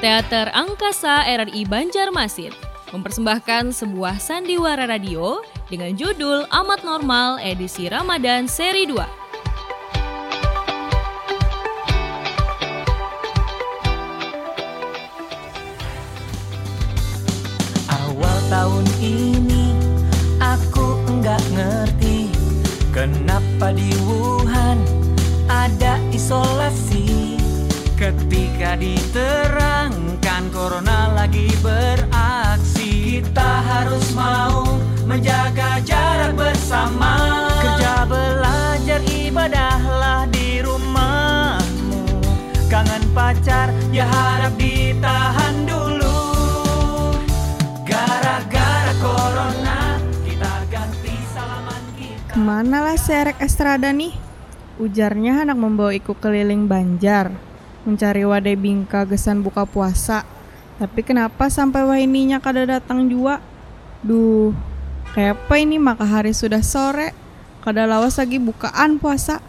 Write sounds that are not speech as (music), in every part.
Teater Angkasa RRI Banjarmasin mempersembahkan sebuah sandiwara radio dengan judul Amat Normal edisi Ramadan seri 2. Lagi beraksi. Kita harus mau menjaga jarak bersama. Kerja belajar ibadahlah di rumahmu. Kangen pacar ya harap ditahan dulu. Gara-gara corona kita ganti salaman kita. Ke mana lah si Erek Estrada nih? Ujarnya hendak membawa iku keliling Banjar, mencari wadai bingka gesan buka puasa. Tapi kenapa sampai wahininya kada datang juga? Duh, apa ini maka hari sudah sore, kada lawas lagi bukaan puasa.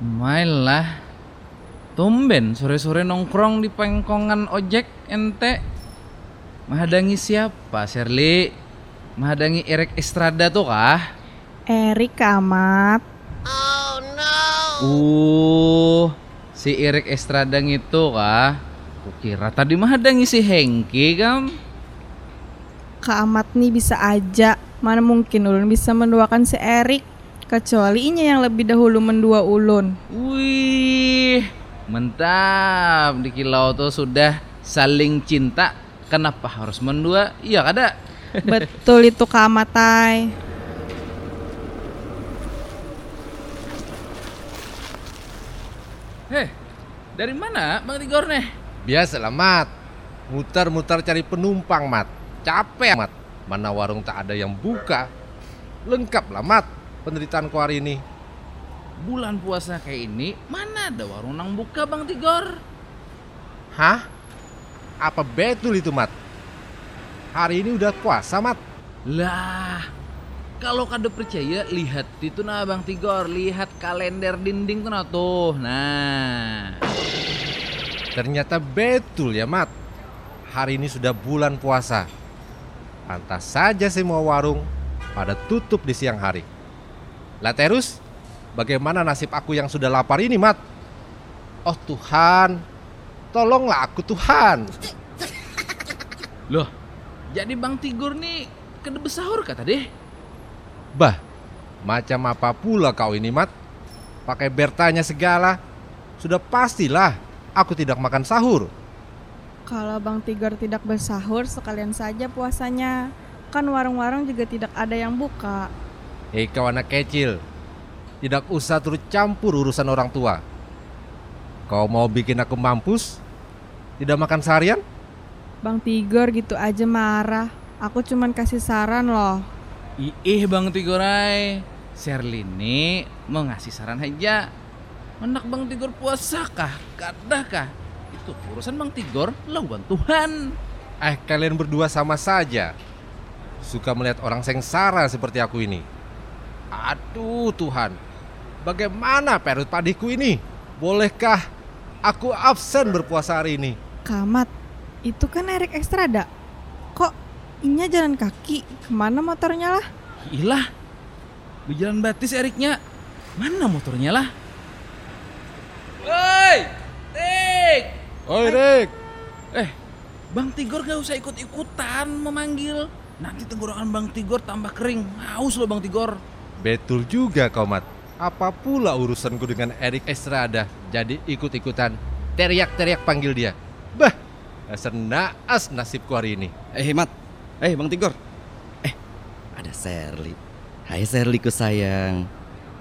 Mailah. Tumben sore-sore nongkrong di pengkongan ojek ente. Mahadangi siapa, Sherly? Mahadangi Erik Estrada tuh kah? Erik amat. Uh, si Erik Estrada itu kah? Kukira tadi mahadangi si Hengki kam. Kak Amat nih bisa aja. Mana mungkin ulun bisa menduakan si Erik. Kecuali inya yang lebih dahulu mendua ulun. Wih, mantap. Di kilau tuh sudah saling cinta. Kenapa harus mendua? Iya kada? Betul itu Kak Amatai. Dari mana Bang Tigor nih? Biasa lah, Mat. Mutar-mutar cari penumpang, Mat. Capek, Mat. Mana warung tak ada yang buka. Lengkap lah, Mat. Penderitaanku hari ini. Bulan puasa kayak ini, mana ada warung nang buka Bang Tigor? Hah? Apa betul itu, Mat? Hari ini udah puasa, Mat. Lah, kalau kada percaya lihat itu nah Bang Tigor, lihat kalender dinding tuh nah tuh. Nah, Ternyata betul ya, Mat. Hari ini sudah bulan puasa. Pantas saja semua warung pada tutup di siang hari. Lah terus, bagaimana nasib aku yang sudah lapar ini, Mat? Oh Tuhan, tolonglah aku Tuhan. loh, jadi Bang Tigor nih kada besahur kata deh. Bah, macam apa pula kau ini, Mat? Pakai bertanya segala. Sudah pastilah aku tidak makan sahur. Kalau Bang Tigor tidak bersahur, sekalian saja puasanya. Kan warung-warung juga tidak ada yang buka. Hei kau anak kecil, tidak usah turut campur urusan orang tua. Kau mau bikin aku mampus? Tidak makan seharian? Bang Tigor gitu aja marah. Aku cuman kasih saran loh. Ih Bang Tigorai, Sherly ini mau ngasih saran aja. Anak Bang Tigor puasa kah? Kada kah? Itu urusan Bang Tigor lawan Tuhan. Eh kalian berdua sama saja. Suka melihat orang sengsara seperti aku ini. Aduh Tuhan, bagaimana perut padiku ini? Bolehkah aku absen berpuasa hari ini? Kamat, itu kan Erik Estrada. Kok inya jalan kaki? Ke mana motornya lah? Ilah, di jalan batis Eriknya. Mana motornya lah? Woi, Tik! Oi Rick, Eh, Bang Tigor gak usah ikut-ikutan memanggil. Nanti tenggorokan Bang Tigor tambah kering. Haus loh Bang Tigor. betul juga kau Mat. Apa pula urusanku dengan Erik Estrada jadi ikut-ikutan teriak-teriak panggil dia. Bah, dasar naas nasibku hari ini. Eh Mat, eh Bang Tigor. Eh, ada Sherly. Hai Sherlyku sayang.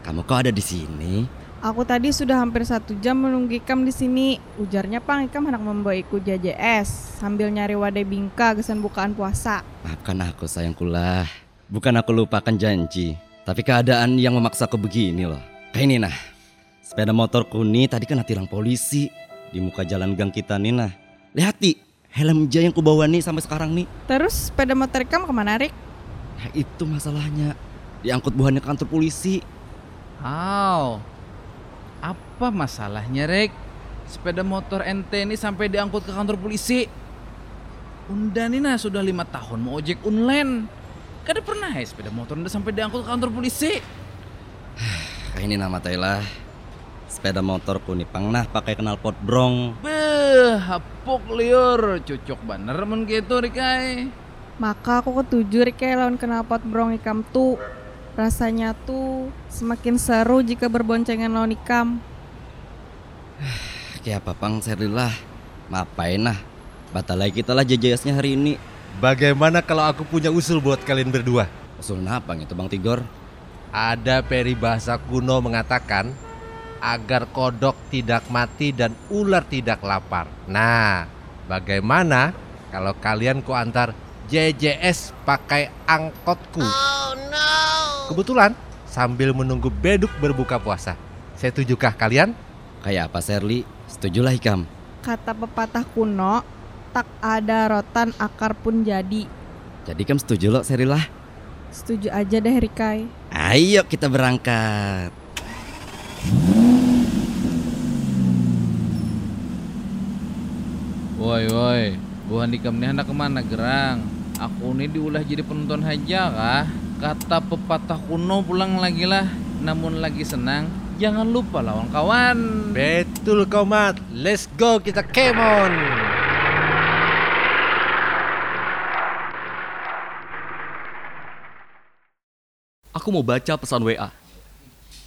Kamu kok ada di sini? Aku tadi sudah hampir satu jam menunggu Ikam di sini. Ujarnya Pang Ikam hendak membawa ikut JJS sambil nyari wadai bingka gesan bukaan puasa. Maafkan aku sayangkulah Bukan aku lupakan janji Tapi keadaan yang memaksaku begini loh. Kayak ini nah. Sepeda motorku nih tadi kena tilang polisi. Di muka jalan gang kita nih nah. Lihat nih Helm J yang kubawa nih sampai sekarang nih Terus sepeda motor Ikam ke mana Rik? Nah, itu masalahnya diangkut buahnya ke kantor polisi. Aw, apa masalahnya Rek? Sepeda motor ente ini sampai diangkut ke kantor polisi. Unda nih nah sudah lima tahun mau ojek online. Kada pernah ya sepeda motor Unda sampai diangkut ke kantor polisi. (sighs) Kayak ini nama Tailah. Sepeda motorku nih pernah pakai knalpot brong. Beh, hapuk liur, cocok bener men gitu Rikai. Maka aku ketujuh Rike lawan knalpot brong ikam tuh. Rasanya tuh semakin seru jika berboncengan lawan ikam. (sighs) Kayak apa pang Serlilah? Ngapain nah? Batal lagi kita lah jajasnya hari ini. Bagaimana kalau aku punya usul buat kalian berdua? Usul apa itu Bang Tigor? Ada peribahasa kuno mengatakan agar kodok tidak mati dan ular tidak lapar. Nah, bagaimana kalau kalian ku antar JJS pakai angkotku? Kebetulan sambil menunggu beduk berbuka puasa. Saya tujukah kalian? Kayak apa Serli? Setujulah Hikam. Kata pepatah kuno, tak ada rotan akar pun jadi. Jadi Kam setuju loh Serlilah. Setuju aja deh Rikai. Ayo kita berangkat. Woi woi, buah nikam nih hendak ke mana gerang? Aku ini diulah jadi penonton haja kah? Kata pepatah kuno pulang lagi lah. Namun lagi senang, jangan lupa lawan kawan. Betul kau Mat. Let's go kita kemon. Aku mau baca pesan WA.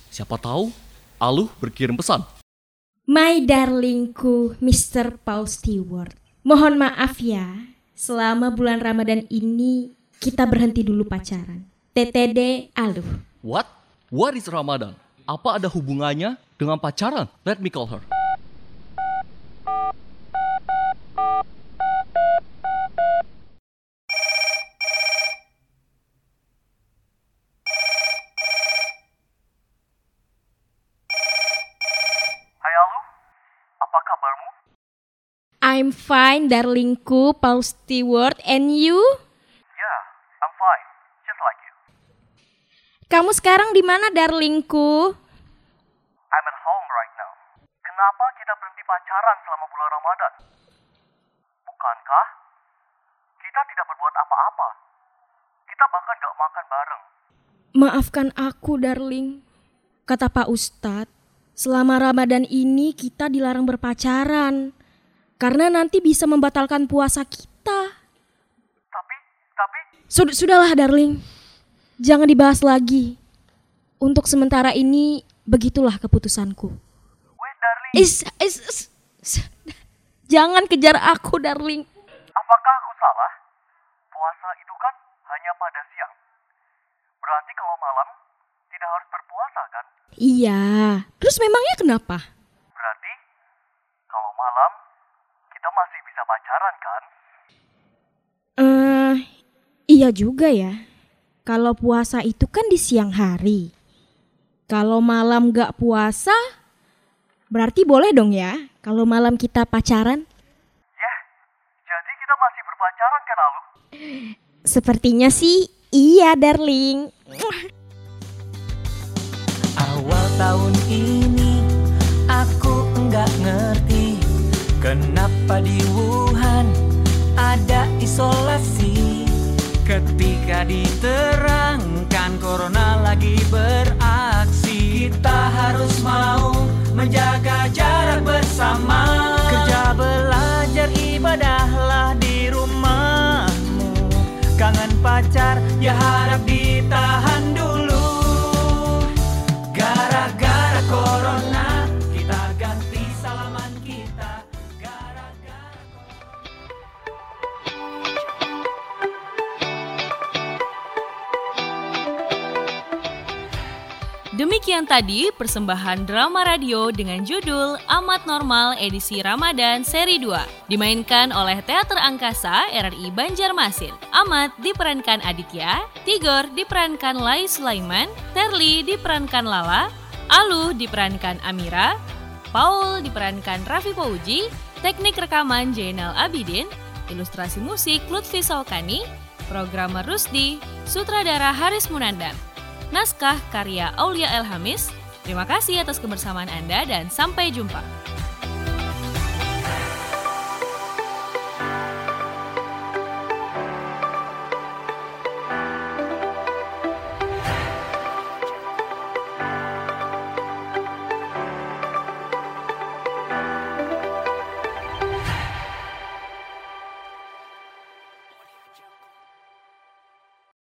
Siapa tahu Aluh berkirim pesan. My darlingku Mr. Paul Stewart. Mohon maaf ya, selama bulan Ramadan ini kita berhenti dulu pacaran. TTD Aluh. What? What is Ramadan? Apa ada hubungannya dengan pacaran? Let me call her. I'm fine darlingku Paul Stewart and you? Yeah, I'm fine. Just like you. Kamu sekarang di mana darlingku? I'm at home right now. Kenapa kita berhenti pacaran selama bulan Ramadan? Bukankah kita tidak berbuat apa-apa? Kita bahkan gak makan bareng. Maafkan aku darling. Kata Pak Ustadz, selama Ramadan ini kita dilarang berpacaran. Karena nanti bisa membatalkan puasa kita. Tapi, tapi, Sud- sudahlah darling. Jangan dibahas lagi. Untuk sementara ini begitulah keputusanku. wait darling, Is, is, is- is- jangan kejar aku darling. apakah aku salah? Puasa itu kan hanya pada siang. Berarti kalau malam tidak harus berpuasa kan? Iya. Terus memangnya kenapa? Berarti kalau malam kita masih bisa pacaran kan? Eh, iya juga ya. Kalau puasa itu kan di siang hari. Kalau malam gak puasa, berarti boleh dong ya. Kalau malam kita pacaran. Yah, jadi kita masih berpacaran kan Alu? Sepertinya sih iya, darling. Awal tahun ini aku enggak ngerti Kenapa di Wuhan ada isolasi. Ketika diterangkan corona lagi beraksi. Kita harus mau menjaga jarak bersama. Kerja belajar ibadahlah di rumahmu. Kangen pacar ya harap ditahan Demikian tadi persembahan drama radio dengan judul Amat Normal edisi Ramadan seri 2 dimainkan oleh Teater Angkasa RRI Banjarmasin. Amat diperankan Aditya, Tigor diperankan Lai Sulaiman, Terli diperankan Lala, Alu diperankan Amira, Paul diperankan Raffi Pauji, teknik rekaman Jainal Abidin, ilustrasi musik Lutfi Solkani, programmer Rusdi, sutradara Haris Munandar. Naskah karya Aulia Elhamis. Terima kasih atas kebersamaan Anda dan sampai jumpa.